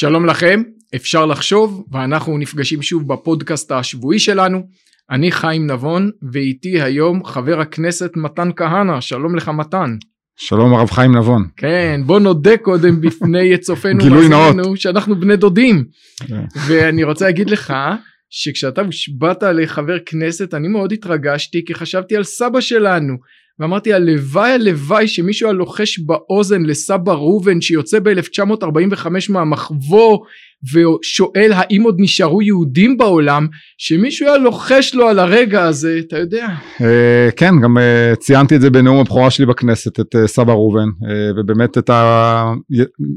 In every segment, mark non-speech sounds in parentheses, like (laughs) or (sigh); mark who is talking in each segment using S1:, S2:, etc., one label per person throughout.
S1: שלום לכם, אפשר לחשוב, ואנחנו נפגשים שוב בפודקאסט השבועי שלנו. אני חיים נבון, ואיתי היום חבר הכנסת מתן כהנא, שלום לך מתן.
S2: שלום הרב חיים נבון.
S1: כן, בוא נודה קודם בפני (laughs) צופינו
S2: גילוי נאות.
S1: שאנחנו בני דודים.
S2: כן.
S1: ואני רוצה להגיד לך, שכשאתה הושבעת לחבר כנסת אני מאוד התרגשתי כי חשבתי על סבא שלנו ואמרתי הלוואי הלוואי שמישהו היה לוחש באוזן לסבא ראובן שיוצא ב-1945 מהמחבוא ושואל האם עוד נשארו יהודים בעולם שמישהו היה לוחש לו על הרגע הזה אתה יודע.
S2: אה, כן גם אה, ציינתי את זה בנאום הבכורה שלי בכנסת את אה, סבא ראובן ובאמת את, ה...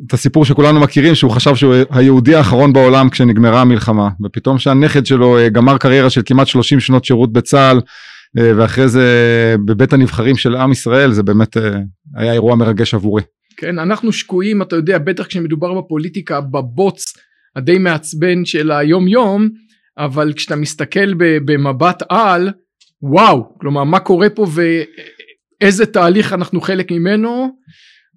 S2: את הסיפור שכולנו מכירים שהוא חשב שהוא היהודי האחרון בעולם כשנגמרה המלחמה ופתאום שהנכד שלו גמר קריירה של כמעט 30 שנות שירות בצה"ל ואחרי זה בבית הנבחרים של עם ישראל זה באמת היה אירוע מרגש עבורי.
S1: כן אנחנו שקועים אתה יודע בטח כשמדובר בפוליטיקה בבוץ הדי מעצבן של היום יום אבל כשאתה מסתכל במבט על וואו כלומר מה קורה פה ואיזה תהליך אנחנו חלק ממנו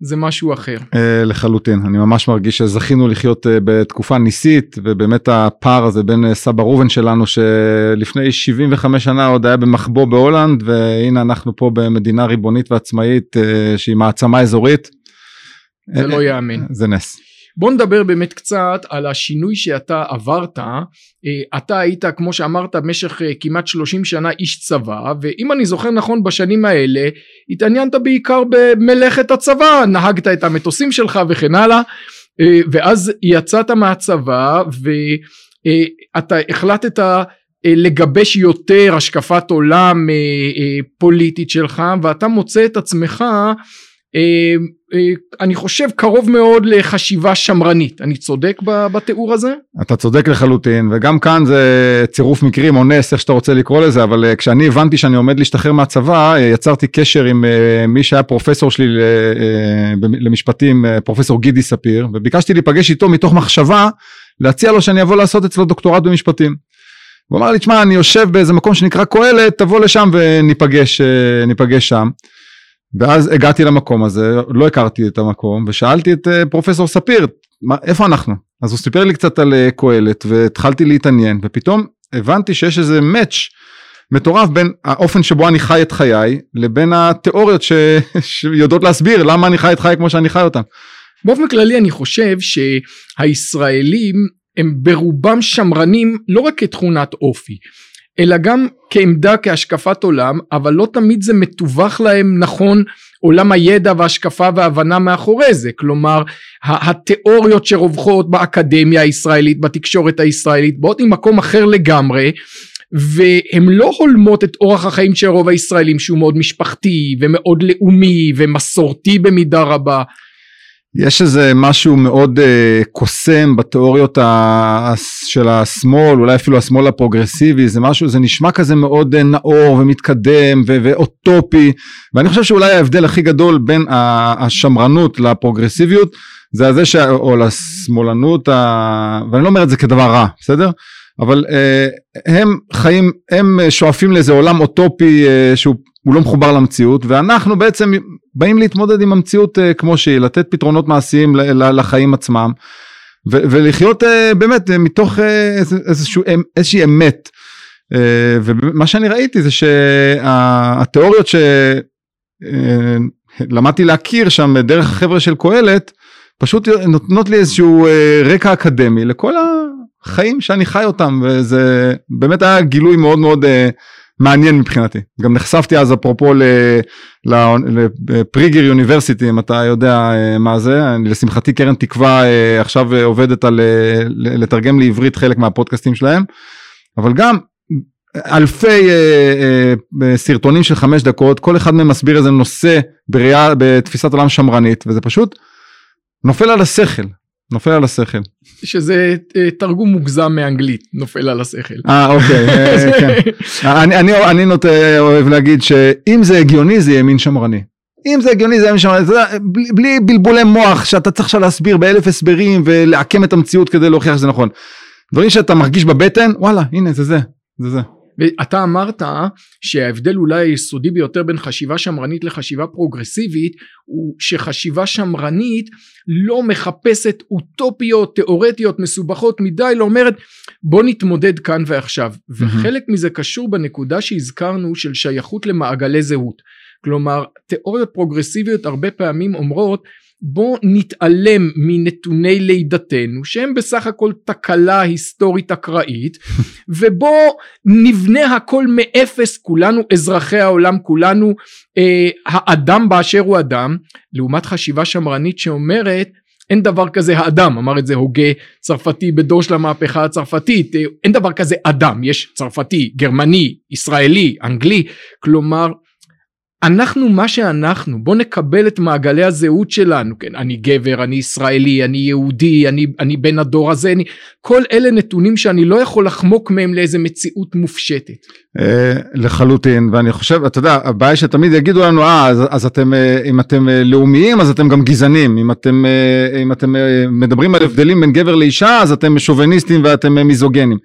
S1: זה משהו אחר.
S2: Uh, לחלוטין אני ממש מרגיש שזכינו לחיות uh, בתקופה ניסית ובאמת הפער הזה בין uh, סבא ראובן שלנו שלפני 75 שנה עוד היה במחבוא בהולנד והנה אנחנו פה במדינה ריבונית ועצמאית שהיא מעצמה אזורית.
S1: זה לא יאמן.
S2: זה נס.
S1: בוא נדבר באמת קצת על השינוי שאתה עברת. אה, אתה היית כמו שאמרת במשך אה, כמעט 30 שנה איש צבא ואם אני זוכר נכון בשנים האלה התעניינת בעיקר במלאכת הצבא נהגת את המטוסים שלך וכן הלאה אה, ואז יצאת מהצבא ואתה החלטת לגבש יותר השקפת עולם פוליטית שלך ואתה מוצא את עצמך אני חושב קרוב מאוד לחשיבה שמרנית אני צודק בתיאור הזה?
S2: אתה צודק לחלוטין וגם כאן זה צירוף מקרים או נס איך שאתה רוצה לקרוא לזה אבל אה, כשאני הבנתי שאני עומד להשתחרר מהצבא יצרתי קשר עם מי שהיה פרופסור שלי למשפטים פרופסור גידי ספיר וביקשתי להיפגש איתו מתוך מחשבה להציע לו שאני אבוא לעשות אצלו דוקטורט במשפטים. הוא אמר לי תשמע אני יושב באיזה מקום שנקרא קהלת תבוא לשם וניפגש שם. ואז הגעתי למקום הזה, לא הכרתי את המקום, ושאלתי את אה, פרופסור ספיר, מה, איפה אנחנו? אז הוא סיפר לי קצת על אה, קהלת, והתחלתי להתעניין, ופתאום הבנתי שיש איזה מאץ' מטורף בין האופן שבו אני חי את חיי, לבין התיאוריות ש... (laughs) שיודעות להסביר למה אני חי את חיי כמו שאני חי אותם.
S1: באופן כללי אני חושב שהישראלים הם ברובם שמרנים לא רק כתכונת אופי. אלא גם כעמדה כהשקפת עולם אבל לא תמיד זה מתווך להם נכון עולם הידע וההשקפה וההבנה מאחורי זה. כלומר התיאוריות שרווחות באקדמיה הישראלית בתקשורת הישראלית באות ממקום אחר לגמרי והן לא הולמות את אורח החיים של רוב הישראלים שהוא מאוד משפחתי ומאוד לאומי ומסורתי במידה רבה
S2: יש איזה משהו מאוד uh, קוסם בתיאוריות ה... של השמאל, אולי אפילו השמאל הפרוגרסיבי, זה משהו, זה נשמע כזה מאוד uh, נאור ומתקדם ו- ואוטופי, ואני חושב שאולי ההבדל הכי גדול בין השמרנות לפרוגרסיביות, זה הזה, ש... או לשמאלנות, ה... ואני לא אומר את זה כדבר רע, בסדר? אבל uh, הם חיים, הם שואפים לאיזה עולם אוטופי uh, שהוא לא מחובר למציאות, ואנחנו בעצם באים להתמודד עם המציאות uh, כמו שהיא, לתת פתרונות מעשיים לחיים עצמם, ולחיות uh, באמת uh, מתוך uh, איזשהו, איזושהי אמת. Uh, ומה שאני ראיתי זה שהתיאוריות שלמדתי uh, להכיר שם דרך החבר'ה של קהלת, פשוט נותנות לי איזשהו uh, רקע אקדמי לכל החיים שאני חי אותם, וזה באמת היה גילוי מאוד מאוד uh, מעניין מבחינתי. גם נחשפתי אז אפרופו לפריגר יוניברסיטי אם אתה יודע אה, מה זה, אני, לשמחתי קרן תקווה אה, עכשיו אה, עובדת על לתרגם לעברית חלק מהפודקאסטים שלהם, אבל גם אלפי סרטונים של חמש דקות, כל אחד מהם מסביר איזה נושא בראייה, בתפיסת עולם שמרנית, וזה פשוט נופל על השכל, נופל על השכל.
S1: שזה אה, תרגום מוגזם מאנגלית נופל על השכל.
S2: אה אוקיי, אה, כן. (laughs) אני, אני, אני נוטה אוהב להגיד שאם זה הגיוני זה ימין שמרני. אם זה הגיוני זה ימין שמרני, זה, בלי, בלי בלבולי מוח שאתה צריך עכשיו להסביר באלף הסברים ולעקם את המציאות כדי להוכיח שזה נכון. דברים שאתה מרגיש בבטן וואלה הנה זה זה. זה זה.
S1: ואתה אמרת שההבדל אולי היסודי ביותר בין חשיבה שמרנית לחשיבה פרוגרסיבית הוא שחשיבה שמרנית לא מחפשת אוטופיות תיאורטיות מסובכות מדי לא אומרת בוא נתמודד כאן ועכשיו mm-hmm. וחלק מזה קשור בנקודה שהזכרנו של שייכות למעגלי זהות כלומר תיאוריות פרוגרסיביות הרבה פעמים אומרות בוא נתעלם מנתוני לידתנו שהם בסך הכל תקלה היסטורית אקראית (laughs) ובוא נבנה הכל מאפס כולנו אזרחי העולם כולנו אה, האדם באשר הוא אדם לעומת חשיבה שמרנית שאומרת אין דבר כזה האדם אמר את זה הוגה צרפתי בדור של המהפכה הצרפתית אה, אין דבר כזה אדם יש צרפתי גרמני ישראלי אנגלי כלומר אנחנו מה שאנחנו בוא נקבל את מעגלי הזהות שלנו כן אני גבר אני ישראלי אני יהודי אני אני בן הדור הזה אני כל אלה נתונים שאני לא יכול לחמוק מהם לאיזה מציאות מופשטת.
S2: אה, לחלוטין ואני חושב אתה יודע הבעיה שתמיד יגידו לנו אה אז, אז אתם אה, אם אתם אה, לאומיים אז אתם גם גזענים אם אתם אם אתם מדברים על הבדלים בין גבר לאישה אז אתם שוביניסטים ואתם מיזוגנים.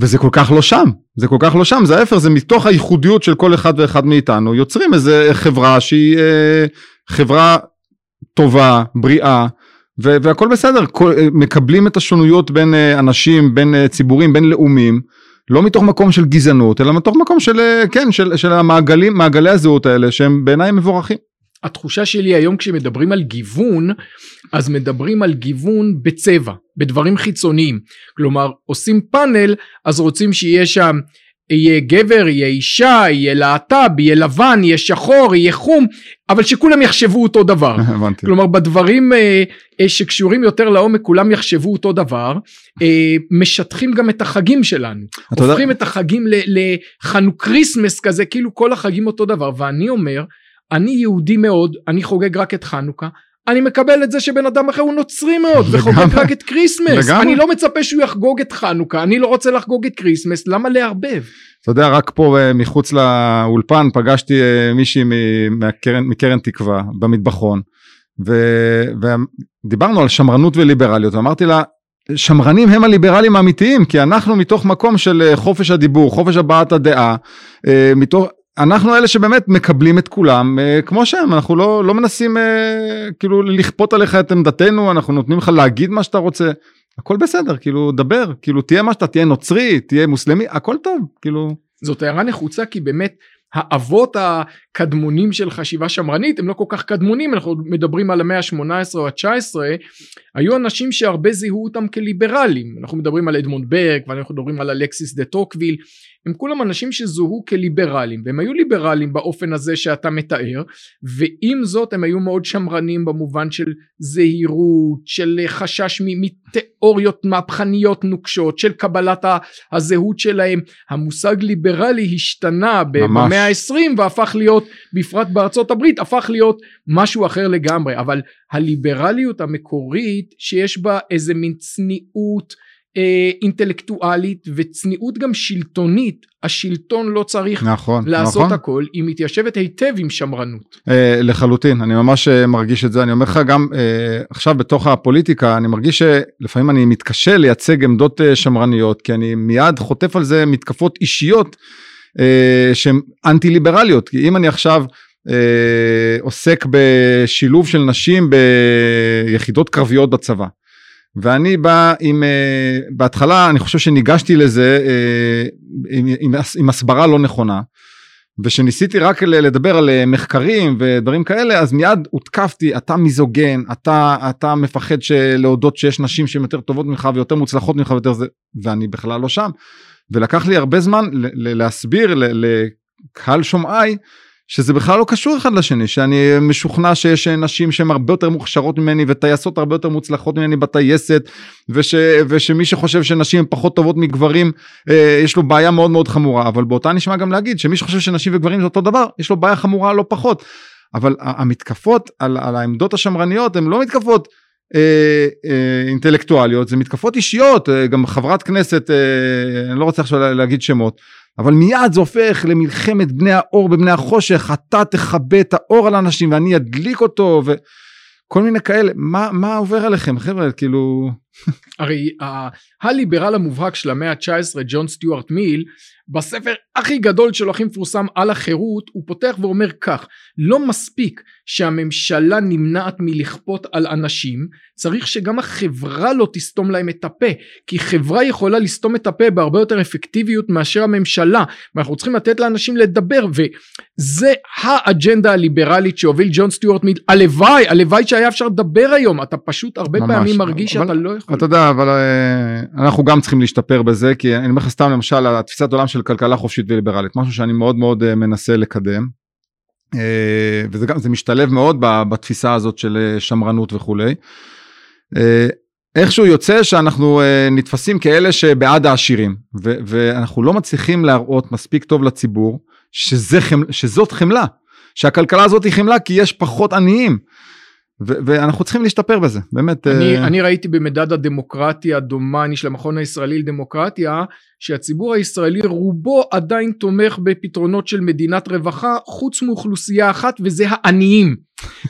S2: וזה כל כך לא שם, זה כל כך לא שם, זה ההפך, זה מתוך הייחודיות של כל אחד ואחד מאיתנו, יוצרים איזה חברה שהיא אה, חברה טובה, בריאה, ו- והכל בסדר, כל, אה, מקבלים את השונויות בין אה, אנשים, בין אה, ציבורים, בין לאומים, לא מתוך מקום של גזענות, אלא מתוך מקום של, אה, כן, של, של המעגלים, מעגלי הזהות האלה, שהם בעיניי מבורכים.
S1: התחושה שלי היום כשמדברים על גיוון אז מדברים על גיוון בצבע בדברים חיצוניים. כלומר עושים פאנל אז רוצים שיהיה שם יהיה גבר יהיה אישה יהיה להט"ב יהיה לבן יהיה שחור יהיה חום אבל שכולם יחשבו אותו דבר. (laughs) כלומר בדברים אה, אה, שקשורים יותר לעומק כולם יחשבו אותו דבר אה, משטחים גם את החגים שלנו. הופכים יודע... את החגים לחנוכריסמס כזה כאילו כל החגים אותו דבר. ואני אומר אני יהודי מאוד, אני חוגג רק את חנוכה, אני מקבל את זה שבן אדם אחר הוא נוצרי מאוד וחוגג רק את כריסמס אני לא מצפה שהוא יחגוג את חנוכה אני לא רוצה לחגוג את כריסמס למה לערבב.
S2: אתה יודע רק פה אה, מחוץ לאולפן פגשתי אה, מישהי מקרן, מקרן תקווה במטבחון ו, ודיברנו על שמרנות וליברליות ואמרתי לה שמרנים הם הליברלים האמיתיים כי אנחנו מתוך מקום של אה, חופש הדיבור חופש הבעת הדעה מתוך אנחנו אלה שבאמת מקבלים את כולם uh, כמו שהם אנחנו לא לא מנסים uh, כאילו לכפות עליך את עמדתנו אנחנו נותנים לך להגיד מה שאתה רוצה. הכל בסדר כאילו דבר כאילו תהיה מה שאתה תהיה נוצרי תהיה מוסלמי הכל טוב כאילו.
S1: זאת הערה נחוצה כי באמת האבות הקדמונים של חשיבה שמרנית הם לא כל כך קדמונים אנחנו מדברים על המאה ה-18 או ה-19 היו אנשים שהרבה זיהו אותם כליברלים. אנחנו מדברים על אדמונד ברק ואנחנו מדברים על אלכסיס דה טוקוויל הם כולם אנשים שזוהו כליברלים והם היו ליברלים באופן הזה שאתה מתאר ועם זאת הם היו מאוד שמרנים במובן של זהירות של חשש מתיאוריות מהפכניות נוקשות של קבלת הזהות שלהם. המושג ליברלי השתנה במאה ה-20 והפך להיות בפרט בארצות הברית הפך להיות משהו אחר לגמרי. אבל הליברליות המקורית שיש בה איזה מין צניעות אה, אינטלקטואלית וצניעות גם שלטונית השלטון לא צריך
S2: נכון,
S1: לעשות
S2: נכון.
S1: הכל היא מתיישבת היטב עם שמרנות.
S2: אה, לחלוטין אני ממש אה, מרגיש את זה אני אומר לך גם אה, עכשיו בתוך הפוליטיקה אני מרגיש שלפעמים אני מתקשה לייצג עמדות אה, שמרניות כי אני מיד חוטף על זה מתקפות אישיות אה, שהן אנטי ליברליות כי אם אני עכשיו אה, עוסק בשילוב של נשים ביחידות קרביות בצבא. ואני בא עם, uh, בהתחלה אני חושב שניגשתי לזה uh, עם, עם, עם הסברה לא נכונה. ושניסיתי רק לדבר על uh, מחקרים ודברים כאלה אז מיד הותקפתי אתה מיזוגן אתה אתה מפחד להודות שיש נשים שהן יותר טובות ממך ויותר מוצלחות ממך ויותר זה ואני בכלל לא שם. ולקח לי הרבה זמן להסביר לקהל שומעיי שזה בכלל לא קשור אחד לשני שאני משוכנע שיש נשים שהן הרבה יותר מוכשרות ממני וטייסות הרבה יותר מוצלחות ממני בטייסת וש, ושמי שחושב שנשים הן פחות טובות מגברים אה, יש לו בעיה מאוד מאוד חמורה. אבל באותה נשמע גם להגיד שמי שחושב שנשים וגברים זה אותו דבר יש לו בעיה חמורה לא פחות. אבל המתקפות על, על העמדות השמרניות הן לא מתקפות אה, אה, אינטלקטואליות זה מתקפות אישיות. אה, גם חברת כנסת אה, אני לא רוצה עכשיו להגיד שמות אבל מיד זה הופך למלחמת בני האור בבני החושך, אתה תכבה את האור על האנשים ואני אדליק אותו וכל מיני כאלה, מה, מה עובר עליכם חבר'ה, כאילו...
S1: הרי הליברל המובהק של המאה ה-19 ג'ון סטיוארט מיל בספר הכי גדול שלו הכי מפורסם על החירות הוא פותח ואומר כך לא מספיק שהממשלה נמנעת מלכפות על אנשים צריך שגם החברה לא תסתום להם את הפה כי חברה יכולה לסתום את הפה בהרבה יותר אפקטיביות מאשר הממשלה ואנחנו צריכים לתת לאנשים לדבר וזה האג'נדה הליברלית שהוביל ג'ון סטיוארט מיל הלוואי הלוואי שהיה אפשר לדבר היום אתה פשוט הרבה ממש, פעמים מרגיש אבל, שאתה לא יכול
S2: אתה יודע אבל uh, אנחנו גם צריכים להשתפר בזה כי אני אומר לך סתם למשל התפיסת עולם של כלכלה חופשית וליברלית משהו שאני מאוד מאוד uh, מנסה לקדם. Uh, וזה גם זה משתלב מאוד בתפיסה הזאת של שמרנות וכולי. Uh, איכשהו יוצא שאנחנו נתפסים כאלה שבעד העשירים ו- ואנחנו לא מצליחים להראות מספיק טוב לציבור שזה חמ- שזאת חמלה שהכלכלה הזאת היא חמלה כי יש פחות עניים. ו- ואנחנו צריכים להשתפר בזה באמת
S1: אני, uh... אני ראיתי במדד הדמוקרטיה דומני של המכון הישראלי לדמוקרטיה שהציבור הישראלי רובו עדיין תומך בפתרונות של מדינת רווחה חוץ מאוכלוסייה אחת וזה העניים.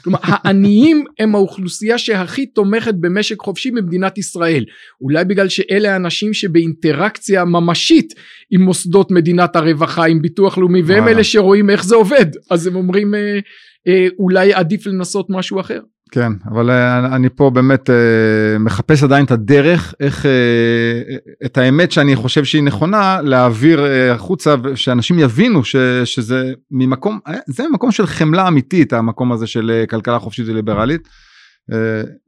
S1: כלומר (laughs) העניים הם האוכלוסייה שהכי תומכת במשק חופשי במדינת ישראל אולי בגלל שאלה האנשים שבאינטראקציה ממשית עם מוסדות מדינת הרווחה עם ביטוח לאומי והם אלה שרואים איך זה עובד אז הם אומרים אה, אה, אולי עדיף לנסות משהו אחר.
S2: כן אבל אה, אני פה באמת אה, מחפש עדיין את הדרך איך אה, את האמת שאני חושב שהיא נכונה להעביר החוצה שאנשים יבינו ש, שזה ממקום זה מקום של חמלה אמיתית המקום הזה של כלכלה חופשית וליברלית.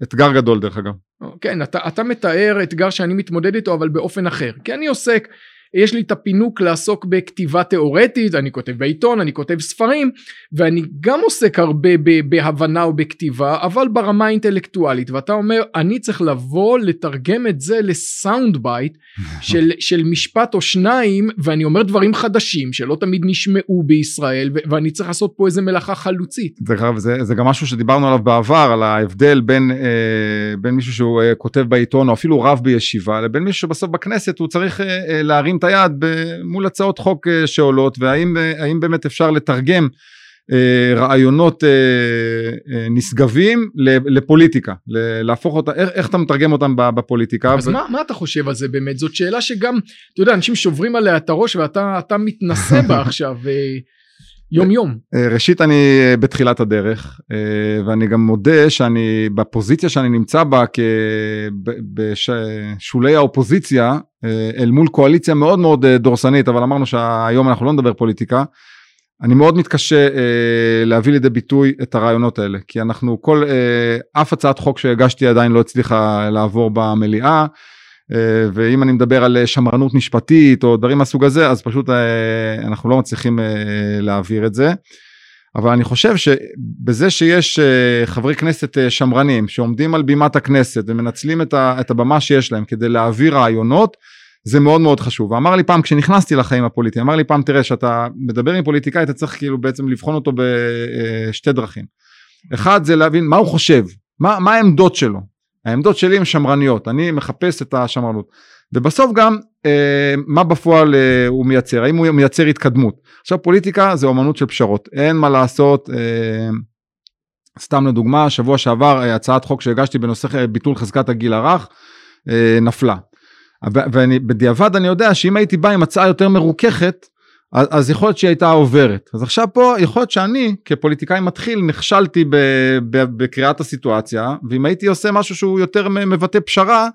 S2: אתגר גדול דרך אגב.
S1: כן אתה, אתה מתאר אתגר שאני מתמודד איתו אבל באופן אחר כי אני עוסק יש לי את הפינוק לעסוק בכתיבה תיאורטית, אני כותב בעיתון, אני כותב ספרים, ואני גם עוסק הרבה בהבנה ובכתיבה, אבל ברמה האינטלקטואלית, ואתה אומר, אני צריך לבוא לתרגם את זה ל sound bite (laughs) של, של משפט או שניים, ואני אומר דברים חדשים שלא תמיד נשמעו בישראל, ואני צריך לעשות פה איזה מלאכה חלוצית.
S2: זה, זה, זה גם משהו שדיברנו עליו בעבר, על ההבדל בין, אה, בין מישהו שהוא אה, כותב בעיתון, או אפילו רב בישיבה, לבין מישהו שבסוף בכנסת הוא צריך אה, אה, להרים היד מול הצעות חוק אה, שעולות והאם אה, באמת אפשר לתרגם אה, רעיונות נשגבים לפוליטיקה, להפוך אותה, איך, איך אתה מתרגם אותם בפוליטיקה.
S1: אז ו... מה, מה אתה חושב על זה באמת? זאת שאלה שגם, אתה יודע, אנשים שוברים עליה את הראש ואתה מתנסה בה (laughs) עכשיו. יום יום.
S2: ראשית אני בתחילת הדרך ואני גם מודה שאני בפוזיציה שאני נמצא בה בשולי האופוזיציה אה, אל מול קואליציה מאוד מאוד אה, דורסנית, אבל אמרנו שהיום אנחנו לא נדבר פוליטיקה. אני מאוד מתקשה אה, להביא לידי ביטוי את הרעיונות האלה, כי אנחנו כל, אה, אף הצעת חוק שהגשתי עדיין לא הצליחה לעבור במליאה, אה, ואם אני מדבר על שמרנות משפטית או דברים מהסוג הזה, אז פשוט אה, אנחנו לא מצליחים אה, להעביר את זה. אבל אני חושב שבזה שיש אה, חברי כנסת אה, שמרנים שעומדים על בימת הכנסת ומנצלים את הבמה שיש להם כדי להעביר רעיונות, זה מאוד מאוד חשוב. ואמר לי פעם כשנכנסתי לחיים הפוליטיים, אמר לי פעם תראה שאתה מדבר עם פוליטיקאי אתה צריך כאילו בעצם לבחון אותו בשתי דרכים. אחד זה להבין מה הוא חושב, מה, מה העמדות שלו. העמדות שלי הן שמרניות, אני מחפש את השמרנות. ובסוף גם אה, מה בפועל אה, הוא מייצר, האם הוא מייצר התקדמות. עכשיו פוליטיקה זה אומנות של פשרות, אין מה לעשות. אה, סתם לדוגמה, שבוע שעבר אה, הצעת חוק שהגשתי בנושא אה, ביטול חזקת הגיל הרך אה, נפלה. ואני בדיעבד אני יודע שאם הייתי בא עם הצעה יותר מרוככת אז, אז יכול להיות שהיא הייתה עוברת אז עכשיו פה יכול להיות שאני כפוליטיקאי מתחיל נכשלתי בקריאת הסיטואציה ואם הייתי עושה משהו שהוא יותר מבטא פשרה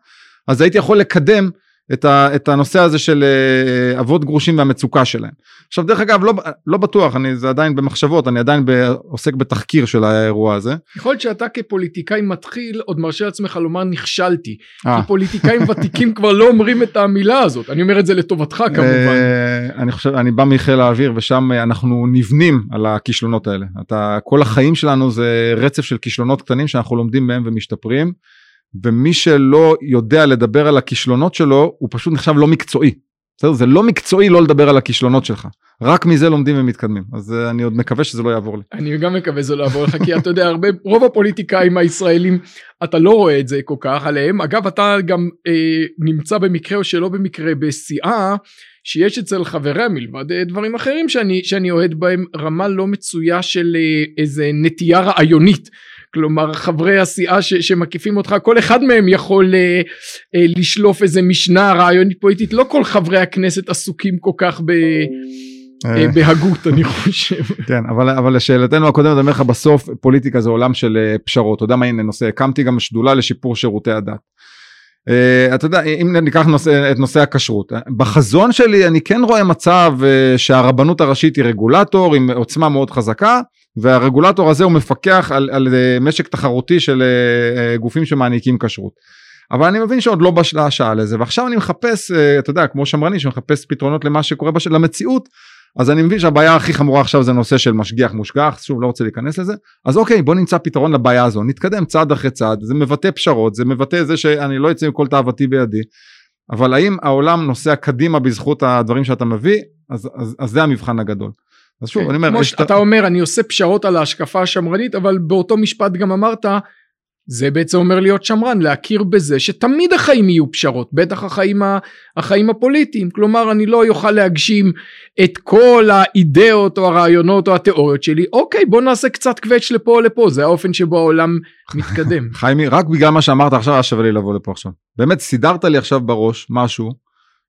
S2: אז הייתי יכול לקדם את, ה, את הנושא הזה של אה, אבות גרושים והמצוקה שלהם. עכשיו דרך אגב לא, לא בטוח, אני, זה עדיין במחשבות, אני עדיין ב, עוסק בתחקיר של האירוע הזה.
S1: יכול להיות שאתה כפוליטיקאי מתחיל עוד מרשה לעצמך לומר נכשלתי. 아. אה. כי פוליטיקאים ותיקים כבר לא אומרים את המילה הזאת, אני אומר את זה לטובתך כמובן. אה,
S2: אני חושב, אני בא מחיל האוויר ושם אנחנו נבנים על הכישלונות האלה. אתה, כל החיים שלנו זה רצף של כישלונות קטנים שאנחנו לומדים מהם ומשתפרים. ומי שלא יודע לדבר על הכישלונות שלו הוא פשוט נחשב לא מקצועי. בסדר? זה לא מקצועי לא לדבר על הכישלונות שלך. רק מזה לומדים ומתקדמים. אז uh, אני עוד מקווה שזה לא יעבור לי.
S1: אני גם מקווה שזה לא יעבור לך, כי אתה יודע, הרבה, רוב הפוליטיקאים הישראלים, אתה לא רואה את זה כל כך עליהם. אגב, אתה גם אה, נמצא במקרה או שלא במקרה בסיעה, שיש אצל חבריה מלבד אה, דברים אחרים שאני, שאני אוהד בהם, רמה לא מצויה של אה, איזה נטייה רעיונית. כלומר חברי הסיעה ש, שמקיפים אותך כל אחד מהם יכול אה, אה, לשלוף איזה משנה רעיונית פוליטית לא כל חברי הכנסת עסוקים כל כך ב... אה, בהגות אני חושב. (laughs)
S2: כן אבל אבל לשאלתנו הקודמת אני אומר לך בסוף פוליטיקה זה עולם של פשרות אתה יודע מה הנה נושא הקמתי גם שדולה לשיפור שירותי הדת. Uh, אתה יודע אם ניקח נושא, את נושא הכשרות בחזון שלי אני כן רואה מצב uh, שהרבנות הראשית היא רגולטור עם עוצמה מאוד חזקה והרגולטור הזה הוא מפקח על, על משק תחרותי של גופים שמעניקים כשרות. אבל אני מבין שעוד לא בשלה השעה לזה ועכשיו אני מחפש אתה יודע כמו שמרני שמחפש פתרונות למה שקורה בש... למציאות אז אני מבין שהבעיה הכי חמורה עכשיו זה נושא של משגיח מושגח, שוב לא רוצה להיכנס לזה, אז אוקיי בוא נמצא פתרון לבעיה הזו, נתקדם צעד אחרי צעד, זה מבטא פשרות, זה מבטא זה שאני לא אצא עם כל תאוותי בידי, אבל האם העולם נוסע קדימה בזכות הדברים שאתה מביא, אז, אז, אז זה המבחן הגדול. אז שוב, כן, אני אומר,
S1: כמו שאתה אומר, אני עושה פשרות על ההשקפה השמרנית, אבל באותו משפט גם אמרת, זה בעצם אומר להיות שמרן, להכיר בזה שתמיד החיים יהיו פשרות, בטח החיים, החיים הפוליטיים, כלומר אני לא אוכל להגשים את כל האידאות או הרעיונות או התיאוריות שלי, אוקיי בוא נעשה קצת קווץ' לפה או לפה, זה האופן שבו העולם מתקדם. (laughs)
S2: חיימי, רק בגלל מה שאמרת עכשיו היה שווה לי לבוא לפה עכשיו. באמת סידרת לי עכשיו בראש משהו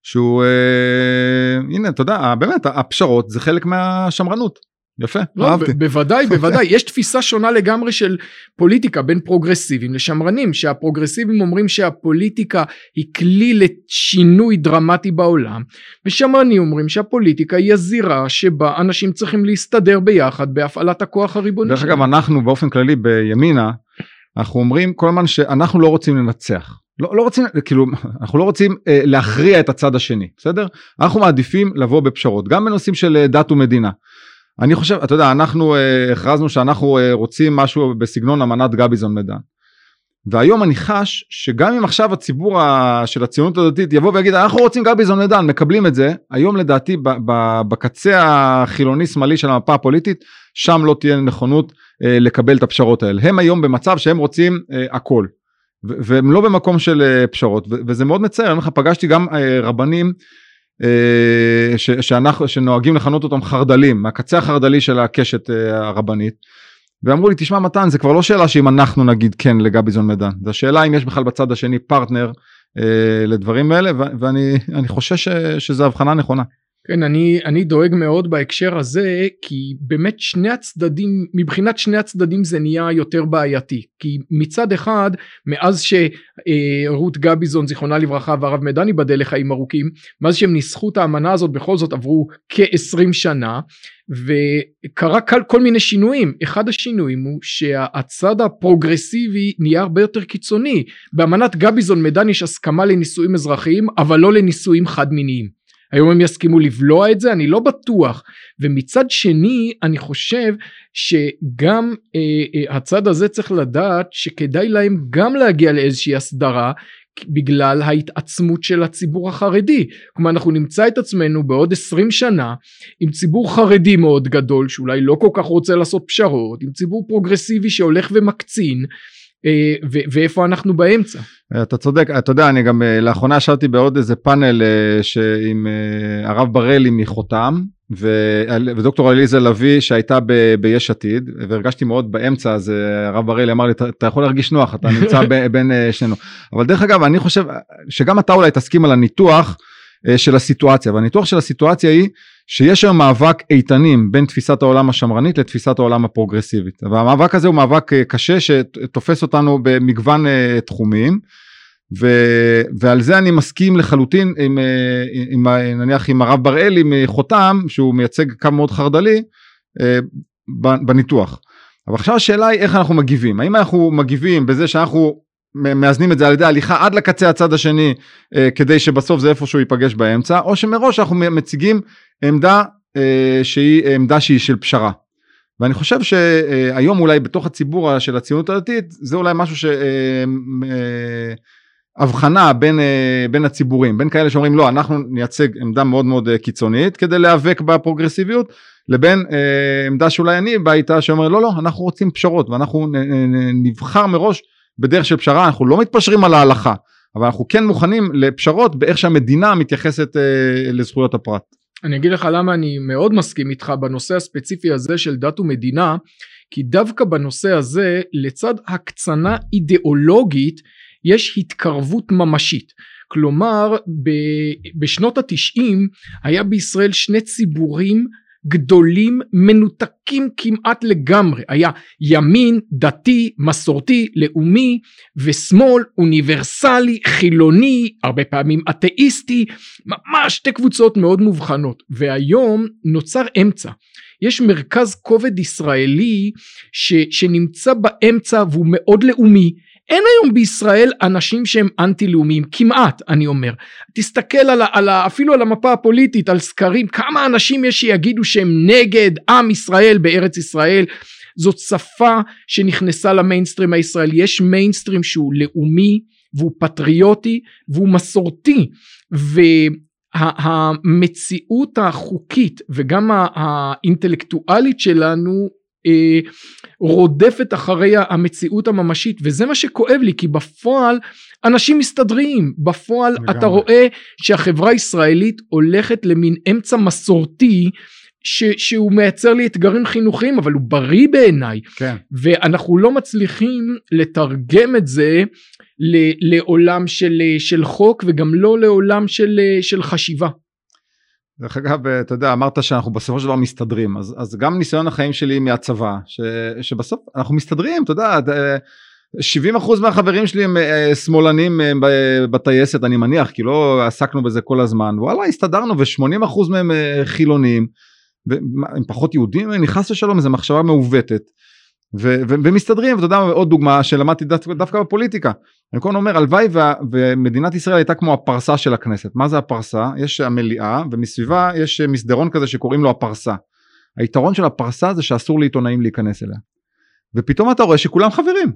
S2: שהוא, אה, הנה אתה יודע, באמת הפשרות זה חלק מהשמרנות. יפה,
S1: לא, אהבתי. בוודאי, (laughs) בוודאי. יש תפיסה שונה לגמרי של פוליטיקה בין פרוגרסיבים לשמרנים, שהפרוגרסיבים אומרים שהפוליטיקה היא כלי לשינוי דרמטי בעולם, ושמרנים אומרים שהפוליטיקה היא הזירה שבה אנשים צריכים להסתדר ביחד בהפעלת הכוח הריבוני.
S2: דרך אגב, אנחנו באופן כללי בימינה, אנחנו אומרים כל הזמן שאנחנו לא רוצים לנצח. לא, לא רוצים כאילו (laughs) אנחנו לא רוצים אה, להכריע את הצד השני בסדר אנחנו מעדיפים לבוא בפשרות גם בנושאים של אה, דת ומדינה אני חושב, אתה יודע, אנחנו אה, הכרזנו שאנחנו אה, רוצים משהו בסגנון אמנת גביזון מדן. והיום אני חש שגם אם עכשיו הציבור ה, של הציונות הדתית יבוא ויגיד אנחנו רוצים גביזון מדן, מקבלים את זה, היום לדעתי ב, ב, בקצה החילוני שמאלי של המפה הפוליטית, שם לא תהיה נכונות אה, לקבל את הפשרות האלה. הם היום במצב שהם רוצים אה, הכל. והם לא במקום של אה, פשרות וזה מאוד מצער, אני אומר לך פגשתי גם אה, רבנים ש, שאנחנו, שנוהגים לכנות אותם חרדלים, מהקצה החרדלי של הקשת אה, הרבנית, ואמרו לי, תשמע מתן, זה כבר לא שאלה שאם אנחנו נגיד כן לגביזון מדן, זה השאלה אם יש בכלל בצד השני פרטנר אה, לדברים האלה, ואני חושש שזו הבחנה נכונה.
S1: כן אני אני דואג מאוד בהקשר הזה כי באמת שני הצדדים מבחינת שני הצדדים זה נהיה יותר בעייתי. כי מצד אחד מאז שרות גביזון זיכרונה לברכה והרב מדן ייבדל לחיים ארוכים מאז שהם ניסחו את האמנה הזאת בכל זאת עברו כ-20 שנה וקרה כל, כל מיני שינויים. אחד השינויים הוא שהצד הפרוגרסיבי נהיה הרבה יותר קיצוני. באמנת גביזון מדן יש הסכמה לנישואים אזרחיים אבל לא לנישואים חד מיניים היום הם יסכימו לבלוע את זה אני לא בטוח. ומצד שני אני חושב שגם אה, אה, הצד הזה צריך לדעת שכדאי להם גם להגיע לאיזושהי הסדרה בגלל ההתעצמות של הציבור החרדי. כלומר אנחנו נמצא את עצמנו בעוד 20 שנה עם ציבור חרדי מאוד גדול שאולי לא כל כך רוצה לעשות פשרות עם ציבור פרוגרסיבי שהולך ומקצין ואיפה אנחנו באמצע.
S2: אתה צודק, אתה יודע, אני גם אה, לאחרונה ישבתי בעוד איזה פאנל אה, עם הרב בראלי מחותם ודוקטור עליזה לביא שהייתה ביש עתיד והרגשתי מאוד באמצע אז הרב בראלי אמר לי אתה יכול להרגיש נוח אתה נמצא (laughs) בין שנינו אבל דרך אגב אני חושב שגם אתה אולי תסכים על הניתוח של הסיטואציה. והניתוח של הסיטואציה היא שיש היום מאבק איתנים בין תפיסת העולם השמרנית לתפיסת העולם הפרוגרסיבית. והמאבק הזה הוא מאבק אה, קשה שתופס אותנו במגוון אה, תחומים. ו, ועל זה אני מסכים לחלוטין עם, אה, עם, עם נניח עם הרב בראלי מחותם שהוא מייצג קו מאוד חרד"לי בניתוח. אבל עכשיו השאלה היא איך אנחנו מגיבים. האם אנחנו מגיבים בזה שאנחנו מאזנים את זה על ידי הליכה עד לקצה הצד השני אה, כדי שבסוף זה איפשהו ייפגש באמצע או שמראש אנחנו מציגים עמדה אה, שהיא עמדה שהיא של פשרה. ואני חושב שהיום אולי בתוך הציבור של הציונות הדתית זה אולי משהו ש... אה, אה, הבחנה בין, אה, בין הציבורים בין כאלה שאומרים לא אנחנו נייצג עמדה מאוד מאוד קיצונית כדי להיאבק בפרוגרסיביות לבין אה, עמדה שאולי אני בא איתה שאומר לא לא אנחנו רוצים פשרות ואנחנו נבחר מראש בדרך של פשרה אנחנו לא מתפשרים על ההלכה אבל אנחנו כן מוכנים לפשרות באיך שהמדינה מתייחסת אה, לזכויות הפרט.
S1: אני אגיד לך למה אני מאוד מסכים איתך בנושא הספציפי הזה של דת ומדינה כי דווקא בנושא הזה לצד הקצנה אידיאולוגית יש התקרבות ממשית. כלומר ב- בשנות התשעים היה בישראל שני ציבורים גדולים מנותקים כמעט לגמרי. היה ימין דתי מסורתי לאומי ושמאל אוניברסלי חילוני הרבה פעמים אתאיסטי ממש שתי קבוצות מאוד מובחנות. והיום נוצר אמצע. יש מרכז כובד ישראלי ש, שנמצא באמצע והוא מאוד לאומי אין היום בישראל אנשים שהם אנטי לאומיים כמעט אני אומר. תסתכל על, על אפילו על המפה הפוליטית על סקרים כמה אנשים יש שיגידו שהם נגד עם ישראל בארץ ישראל? זאת שפה שנכנסה למיינסטרים הישראלי. יש מיינסטרים שהוא לאומי והוא פטריוטי והוא מסורתי. והמציאות החוקית וגם האינטלקטואלית שלנו רודפת אחרי המציאות הממשית וזה מה שכואב לי כי בפועל אנשים מסתדרים בפועל לגמרי. אתה רואה שהחברה הישראלית הולכת למין אמצע מסורתי ש, שהוא מייצר לי אתגרים חינוכיים אבל הוא בריא בעיניי
S2: כן.
S1: ואנחנו לא מצליחים לתרגם את זה ל, לעולם של, של חוק וגם לא לעולם של, של חשיבה.
S2: דרך אגב, אתה יודע, אמרת שאנחנו בסופו של דבר מסתדרים, אז, אז גם ניסיון החיים שלי מהצבא, ש, שבסוף אנחנו מסתדרים, אתה יודע, 70% מהחברים שלי הם אה, שמאלנים אה, בטייסת, אני מניח, כי לא עסקנו בזה כל הזמן, וואלה, הסתדרנו, ו-80% מהם אה, חילונים, והם פחות יהודים, נכנס לשלום, איזו מחשבה מעוותת. ו- ו- ומסתדרים ואתה יודע עוד דוגמה שלמדתי דו- דווקא בפוליטיקה. אני הזמן אומר הלוואי ומדינת ישראל הייתה כמו הפרסה של הכנסת. מה זה הפרסה? יש המליאה ומסביבה יש מסדרון כזה שקוראים לו הפרסה. היתרון של הפרסה זה שאסור לעיתונאים להיכנס אליה. ופתאום אתה רואה שכולם חברים.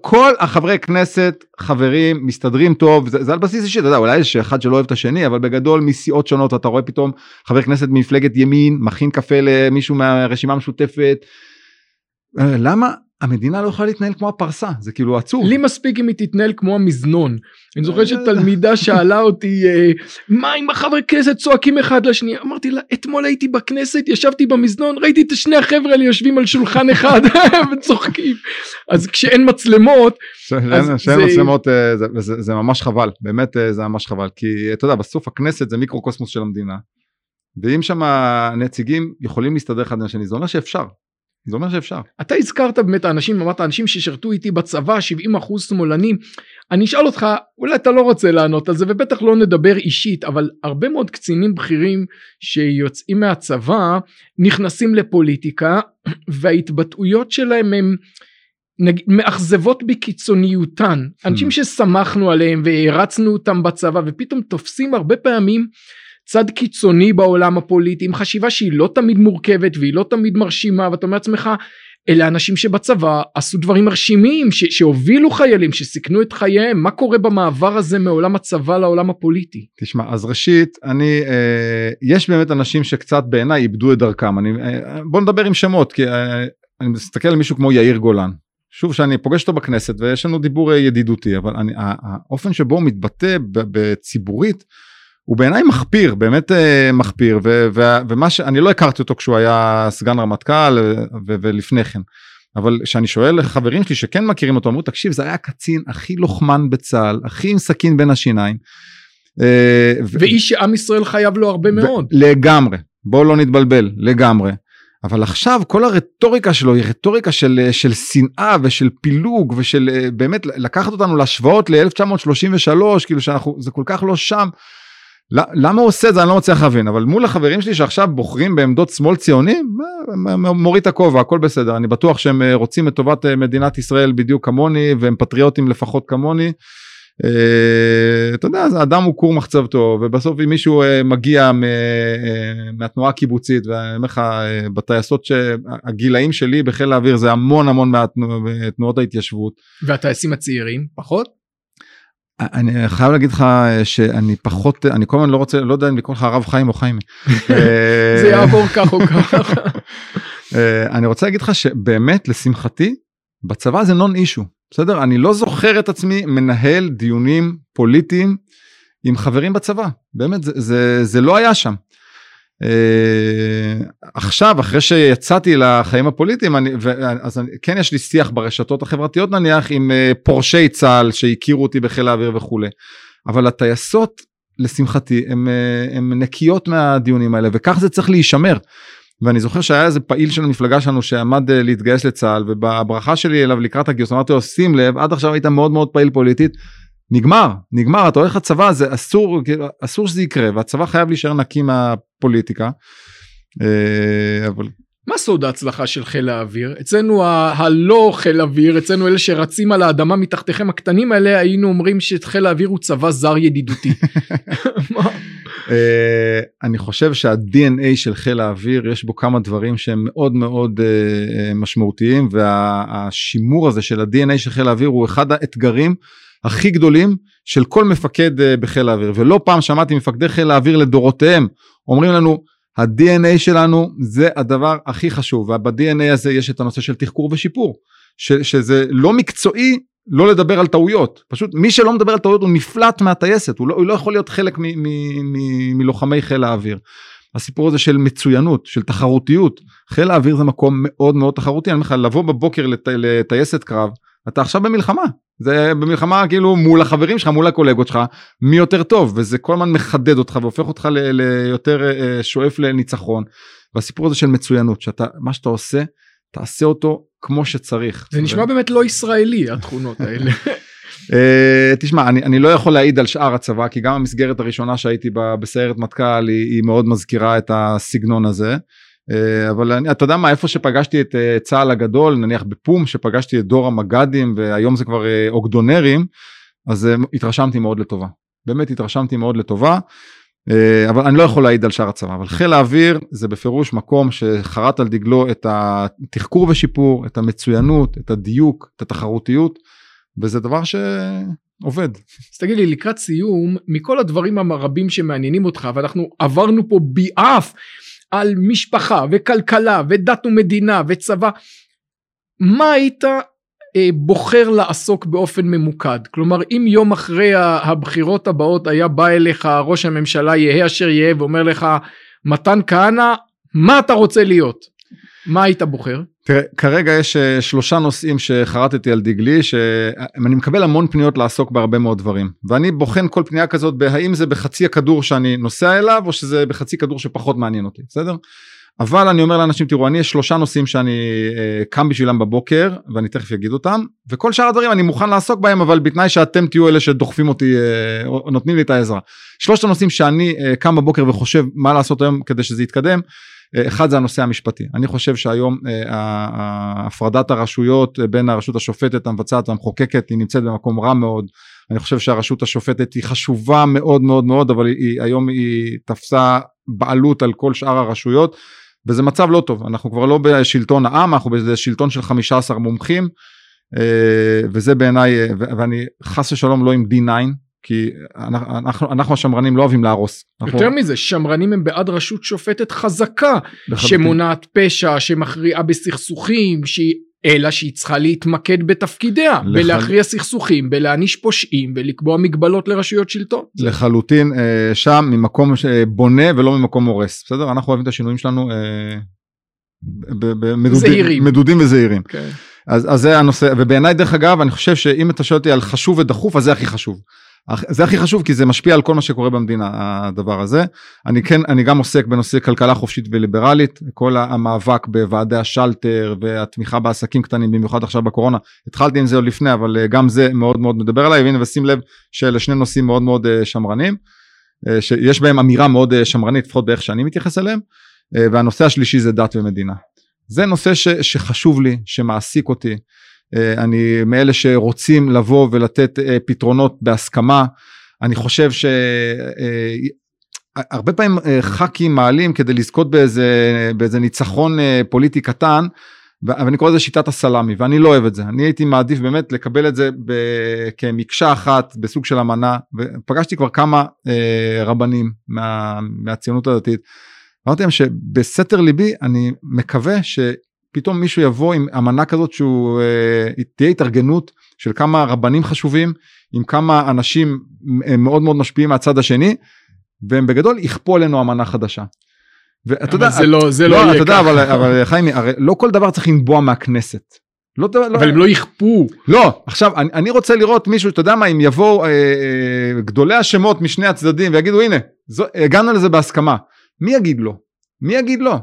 S2: כל החברי כנסת חברים מסתדרים טוב זה, זה על בסיס אישי אתה יודע אולי יש אחד שלא אוהב את השני אבל בגדול מסיעות שונות אתה רואה פתאום חבר כנסת ממפלגת ימין מכין קפה למישהו מהרשימה המשותפת למה המדינה לא יכולה להתנהל כמו הפרסה זה כאילו עצוב.
S1: לי מספיק אם היא תתנהל כמו המזנון. אני זוכר שתלמידה שאלה אותי אה, מה אם החברי כנסת צועקים אחד לשני אמרתי לה אתמול הייתי בכנסת ישבתי במזנון ראיתי את שני החבר'ה האלה יושבים על שולחן (laughs) אחד (laughs) וצוחקים אז כשאין מצלמות.
S2: כשאין מצלמות אה, זה ממש חבל באמת זה ממש חבל כי אתה יודע בסוף הכנסת זה מיקרוקוסמוס של המדינה. ואם שם הנציגים יכולים להסתדר אחד עם השני זה אומר שאפשר זה אומר שאפשר.
S1: אתה הזכרת באמת אנשים, אמרת אנשים ששירתו איתי בצבא, 70 אחוז שמאלנים. אני אשאל אותך, אולי אתה לא רוצה לענות על זה, ובטח לא נדבר אישית, אבל הרבה מאוד קצינים בכירים שיוצאים מהצבא, נכנסים לפוליטיקה, וההתבטאויות שלהם הם... נגיד, מאכזבות בקיצוניותן אנשים hmm. שסמכנו עליהם והרצנו אותם בצבא ופתאום תופסים הרבה פעמים צד קיצוני בעולם הפוליטי עם חשיבה שהיא לא תמיד מורכבת והיא לא תמיד מרשימה ואתה אומר לעצמך אלה אנשים שבצבא עשו דברים מרשימים ש- שהובילו חיילים שסיכנו את חייהם מה קורה במעבר הזה מעולם הצבא לעולם הפוליטי.
S2: תשמע אז ראשית אני אה, יש באמת אנשים שקצת בעיניי איבדו את דרכם אני אה, בוא נדבר עם שמות כי אה, אני מסתכל על מישהו כמו יאיר גולן שוב שאני פוגש אותו בכנסת ויש לנו דיבור אה, ידידותי אבל אני, האופן שבו הוא מתבטא בציבורית הוא בעיניי מחפיר באמת אה, מחפיר ו, ו, ומה שאני לא הכרתי אותו כשהוא היה סגן רמטכ"ל ו, ולפני כן. אבל כשאני שואל חברים שלי שכן מכירים אותו אמרו תקשיב זה היה הקצין הכי לוחמן בצה"ל הכי עם סכין בין השיניים.
S1: אה, ואיש שעם ישראל חייב לו הרבה מאוד.
S2: לגמרי בוא לא נתבלבל לגמרי. אבל עכשיו כל הרטוריקה שלו היא רטוריקה של, של שנאה ושל פילוג ושל אה, באמת לקחת אותנו להשוואות ל-1933 כאילו שאנחנו זה כל כך לא שם למה הוא עושה את זה אני לא מצליח להבין אבל מול החברים שלי שעכשיו בוחרים בעמדות שמאל ציוני מוריד את הכובע הכל בסדר אני בטוח שהם אה, רוצים את טובת אה, מדינת ישראל בדיוק כמוני והם פטריוטים לפחות כמוני. אה, אתה יודע אדם הוא כור מחצבתו ובסוף אם מישהו מגיע מהתנועה הקיבוצית ואני אומר לך בטייסות שהגילאים שלי בחיל האוויר זה המון המון מתנועות ההתיישבות.
S1: והטייסים הצעירים פחות?
S2: אני חייב להגיד לך שאני פחות אני כל הזמן לא רוצה לא יודע אם לקרוא לך הרב חיים או חיים. (laughs)
S1: זה יעבור כך או כך. (laughs)
S2: אני רוצה להגיד לך שבאמת לשמחתי בצבא זה נון אישו בסדר אני לא זוכר את עצמי מנהל דיונים פוליטיים עם חברים בצבא באמת זה, זה, זה לא היה שם. Uh, עכשיו אחרי שיצאתי לחיים הפוליטיים אני, אז אני, כן יש לי שיח ברשתות החברתיות נניח עם uh, פורשי צה"ל שהכירו אותי בחיל האוויר וכולי אבל הטייסות לשמחתי הן נקיות מהדיונים האלה וכך זה צריך להישמר. ואני זוכר שהיה איזה פעיל של המפלגה שלנו שעמד אה, להתגייס לצה"ל ובברכה שלי אליו לקראת הגיוס אמרתי לו שים לב עד עכשיו היית מאוד מאוד פעיל פוליטית נגמר נגמר אתה הולך לצבא זה אסור כאילו, אסור שזה יקרה והצבא חייב להישאר נקי מהפוליטיקה.
S1: אה, אבל מה סוד ההצלחה של חיל האוויר? אצלנו ה- הלא חיל אוויר, אצלנו אלה שרצים על האדמה מתחתיכם הקטנים האלה, היינו אומרים שחיל האוויר הוא צבא זר ידידותי. (laughs)
S2: אה, אני חושב שה-DNA של חיל האוויר יש בו כמה דברים שהם מאוד מאוד uh, משמעותיים והשימור הזה של ה-DNA של חיל האוויר הוא אחד האתגרים הכי גדולים של כל מפקד uh, בחיל האוויר. ולא פעם שמעתי מפקדי חיל האוויר לדורותיהם אומרים לנו ה-DNA שלנו זה הדבר הכי חשוב. וב-DNA הזה יש את הנושא של תחקור ושיפור ש- שזה לא מקצועי לא לדבר על טעויות. פשוט מי שלא מדבר על טעויות הוא נפלט מהטייסת הוא לא, הוא לא יכול להיות חלק מ- מ- מ- מלוחמי חיל האוויר. הסיפור הזה של מצוינות של תחרותיות חיל האוויר זה מקום מאוד מאוד תחרותי אני אומר לך לבוא בבוקר לט... לטייסת קרב אתה עכשיו במלחמה זה במלחמה כאילו מול החברים שלך מול הקולגות שלך מי יותר טוב וזה כל הזמן מחדד אותך והופך אותך ל- ליותר אה, שואף לניצחון והסיפור הזה של מצוינות שאתה מה שאתה עושה תעשה אותו כמו שצריך.
S1: זה נשמע באמת לא ישראלי התכונות האלה. (laughs)
S2: Uh, תשמע אני, אני לא יכול להעיד על שאר הצבא כי גם המסגרת הראשונה שהייתי בה בסיירת מטכ"ל היא, היא מאוד מזכירה את הסגנון הזה. Uh, אבל אני, אתה יודע מה איפה שפגשתי את uh, צה"ל הגדול נניח בפום שפגשתי את דור המג"דים והיום זה כבר אוגדונרים אז התרשמתי מאוד לטובה. באמת התרשמתי מאוד לטובה. אה, אבל אני לא יכול להעיד על שאר הצבא אבל חיל האוויר זה בפירוש מקום שחרט על דגלו את התחקור ושיפור את המצוינות את הדיוק את התחרותיות וזה דבר שעובד. (laughs)
S1: אז תגיד לי לקראת סיום מכל הדברים הרבים שמעניינים אותך ואנחנו עברנו פה ביעף על משפחה וכלכלה ודת ומדינה וצבא מה היית אה, בוחר לעסוק באופן ממוקד כלומר אם יום אחרי הבחירות הבאות היה בא אליך ראש הממשלה יהא אשר יהא ואומר לך מתן כהנא מה אתה רוצה להיות מה היית בוחר?
S2: תראה כרגע יש אה, שלושה נושאים שחרטתי על דגלי שאני מקבל המון פניות לעסוק בהרבה מאוד דברים ואני בוחן כל פנייה כזאת בהאם זה בחצי הכדור שאני נוסע אליו או שזה בחצי כדור שפחות מעניין אותי בסדר? אבל אני אומר לאנשים תראו אני יש שלושה נושאים שאני אה, קם בשבילם בבוקר ואני תכף אגיד אותם וכל שאר הדברים אני מוכן לעסוק בהם אבל בתנאי שאתם תהיו אלה שדוחפים אותי אה, או נותנים לי את העזרה. שלושת הנושאים שאני אה, קם בבוקר וחושב מה לעשות היום כדי שזה יתקדם אה, אחד זה הנושא המשפטי. אני חושב שהיום אה, הפרדת הרשויות בין הרשות השופטת המבצעת והמחוקקת היא נמצאת במקום רע מאוד. אני חושב שהרשות השופטת היא חשובה מאוד מאוד מאוד אבל היא, היום היא תפסה בעלות על כל שאר הרשויות וזה מצב לא טוב. אנחנו כבר לא בשלטון העם אנחנו באיזה שלטון של 15 מומחים אה, וזה בעיניי ואני חס ושלום לא עם D9 כי אנחנו, אנחנו השמרנים לא אוהבים להרוס.
S1: יותר אנחנו... מזה שמרנים הם בעד רשות שופטת חזקה לחלוטין. שמונעת פשע שמכריעה בסכסוכים שהיא אלא שהיא צריכה להתמקד בתפקידיה לח... בלהכריע סכסוכים בלהעניש פושעים ולקבוע מגבלות לרשויות שלטון.
S2: לחלוטין אה, שם ממקום בונה ולא ממקום הורס בסדר אנחנו אוהבים את השינויים שלנו אה,
S1: מדודים,
S2: מדודים וזהירים. Okay. כן. אז, אז זה הנושא ובעיניי דרך אגב אני חושב שאם אתה שואל אותי על חשוב ודחוף אז זה הכי חשוב. זה הכי חשוב כי זה משפיע על כל מה שקורה במדינה הדבר הזה. אני כן אני גם עוסק בנושא כלכלה חופשית וליברלית כל המאבק בוועדי השלטר והתמיכה בעסקים קטנים במיוחד עכשיו בקורונה התחלתי עם זה עוד לפני אבל אה, גם זה מאוד מאוד מדבר עליי והנה ושים לב שאלה שני נושאים מאוד מאוד אה, שמרנים אה, שיש בהם אמירה מאוד שמרנית לפחות באיך שאני מתייחס אליהם והנושא השלישי זה דת ומדינה. זה נושא ש, שחשוב לי שמעסיק אותי אני מאלה שרוצים לבוא ולתת אה, פתרונות בהסכמה. אני חושב שהרבה אה, פעמים ח"כים מעלים כדי לזכות באיזה, באיזה ניצחון פוליטי קטן, ואני קורא לזה שיטת הסלאמי ואני לא אוהב את זה אני הייתי מעדיף באמת לקבל את זה. כמקשה אחת בסוג של אמנה ופגשתי כבר כמה אה, רבנים מה... מהציונות הדתית. אמרתי להם שבסתר ליבי אני מקווה ש... פתאום מישהו יבוא עם אמנה כזאת שהוא אה, תהיה התארגנות של כמה רבנים חשובים עם כמה אנשים מאוד מאוד משפיעים מהצד השני והם בגדול יכפו עלינו אמנה חדשה. ואתה יודע,
S1: זה לא, זה לא,
S2: לא,
S1: יהיה
S2: אתה יודע. אבל, אבל חיימי, הרי לא כל דבר צריך לנבוע מהכנסת. לא, לא,
S1: אבל הם לא יכפו.
S2: לא, עכשיו, אני, אני רוצה לראות מישהו, אתה יודע מה, אם יבואו אה, אה, גדולי השמות משני הצדדים ויגידו, הנה, זו, הגענו לזה בהסכמה. מי יגיד לא? מי יגיד לא?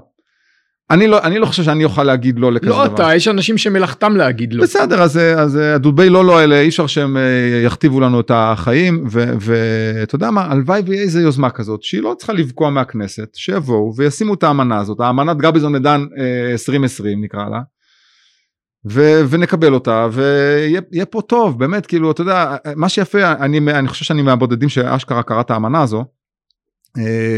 S2: אני לא, אני לא חושב שאני אוכל להגיד לא לכזה
S1: לא
S2: דבר.
S1: אתה, יש אנשים שמלאכתם להגיד לא.
S2: בסדר, אז, אז הדובי לא לא האלה, אי אפשר שהם אה, יכתיבו לנו את החיים, ואתה יודע מה, הלוואי ויהיה איזה יוזמה כזאת, שהיא לא צריכה לפגוע מהכנסת, שיבואו וישימו את האמנה הזאת, האמנת גביזון מדן אה, 2020 נקרא לה, ו- ונקבל אותה, ויהיה פה טוב, באמת, כאילו, אתה יודע, מה שיפה, אני, אני חושב שאני מהבודדים שאשכרה קרא את האמנה הזו, אה,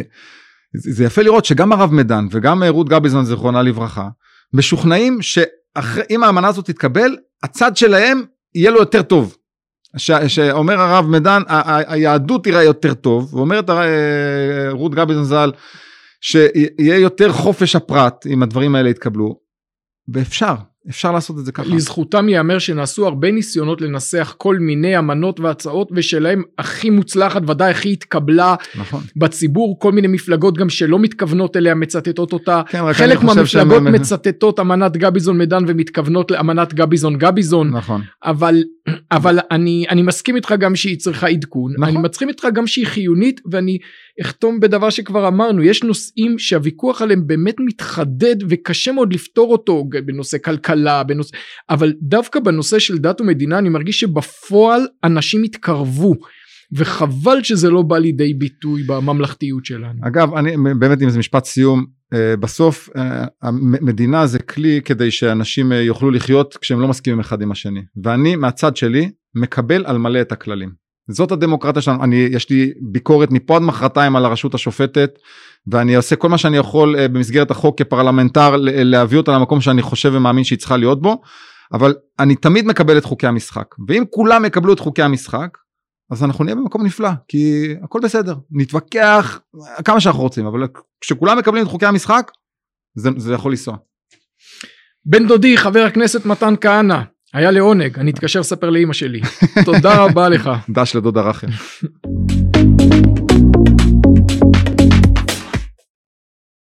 S2: זה יפה לראות שגם הרב מדן וגם רות גביזון זיכרונה לברכה, משוכנעים שאם האמנה הזאת תתקבל, הצד שלהם יהיה לו יותר טוב. ש, שאומר הרב מדן, היהדות תראה יותר טוב, ואומרת אה, רות גביזון ז"ל, שיהיה יותר חופש הפרט אם הדברים האלה יתקבלו, ואפשר, אפשר לעשות את זה ככה.
S1: לזכותם ייאמר שנעשו הרבה ניסיונות לנסח כל מיני אמנות והצעות ושלהם הכי מוצלחת ודאי הכי התקבלה
S2: נכון.
S1: בציבור כל מיני מפלגות גם שלא מתכוונות אליה מצטטות אותה
S2: כן,
S1: חלק
S2: חושב שהם-
S1: מהמפלגות מצטטות אמנת גביזון מדן ומתכוונות לאמנת גביזון גביזון
S2: נכון.
S1: אבל אבל אני אני מסכים איתך גם שהיא צריכה עדכון
S2: נכון.
S1: אני מסכים איתך גם שהיא חיונית ואני אחתום בדבר שכבר אמרנו יש נושאים שהוויכוח עליהם באמת מתחדד וקשה מאוד לפתור אותו בנושא כלכלה בנושא אבל דווקא בנושא של דת ומדינה אני מרגיש שבפועל אנשים התקרבו וחבל שזה לא בא לידי ביטוי בממלכתיות שלנו.
S2: אגב, אני באמת אם זה משפט סיום, בסוף אה, המדינה זה כלי כדי שאנשים אה, יוכלו לחיות כשהם לא מסכימים אחד עם השני. ואני מהצד שלי מקבל על מלא את הכללים. זאת הדמוקרטיה שלנו, אני, יש לי ביקורת מפה עד מחרתיים על הרשות השופטת ואני עושה כל מה שאני יכול אה, במסגרת החוק כפרלמנטר להביא אותה למקום שאני חושב ומאמין שהיא צריכה להיות בו, אבל אני תמיד מקבל את חוקי המשחק. ואם כולם יקבלו את חוקי המשחק, אז אנחנו נהיה במקום נפלא, כי הכל בסדר, נתווכח כמה שאנחנו רוצים, אבל כשכולם מקבלים את חוקי המשחק, זה, זה יכול לנסוע.
S1: בן דודי חבר הכנסת מתן כהנא היה לעונג אני אתקשר לספר לאימא שלי (laughs) תודה רבה לך.
S2: דש לדודה רחל. (laughs)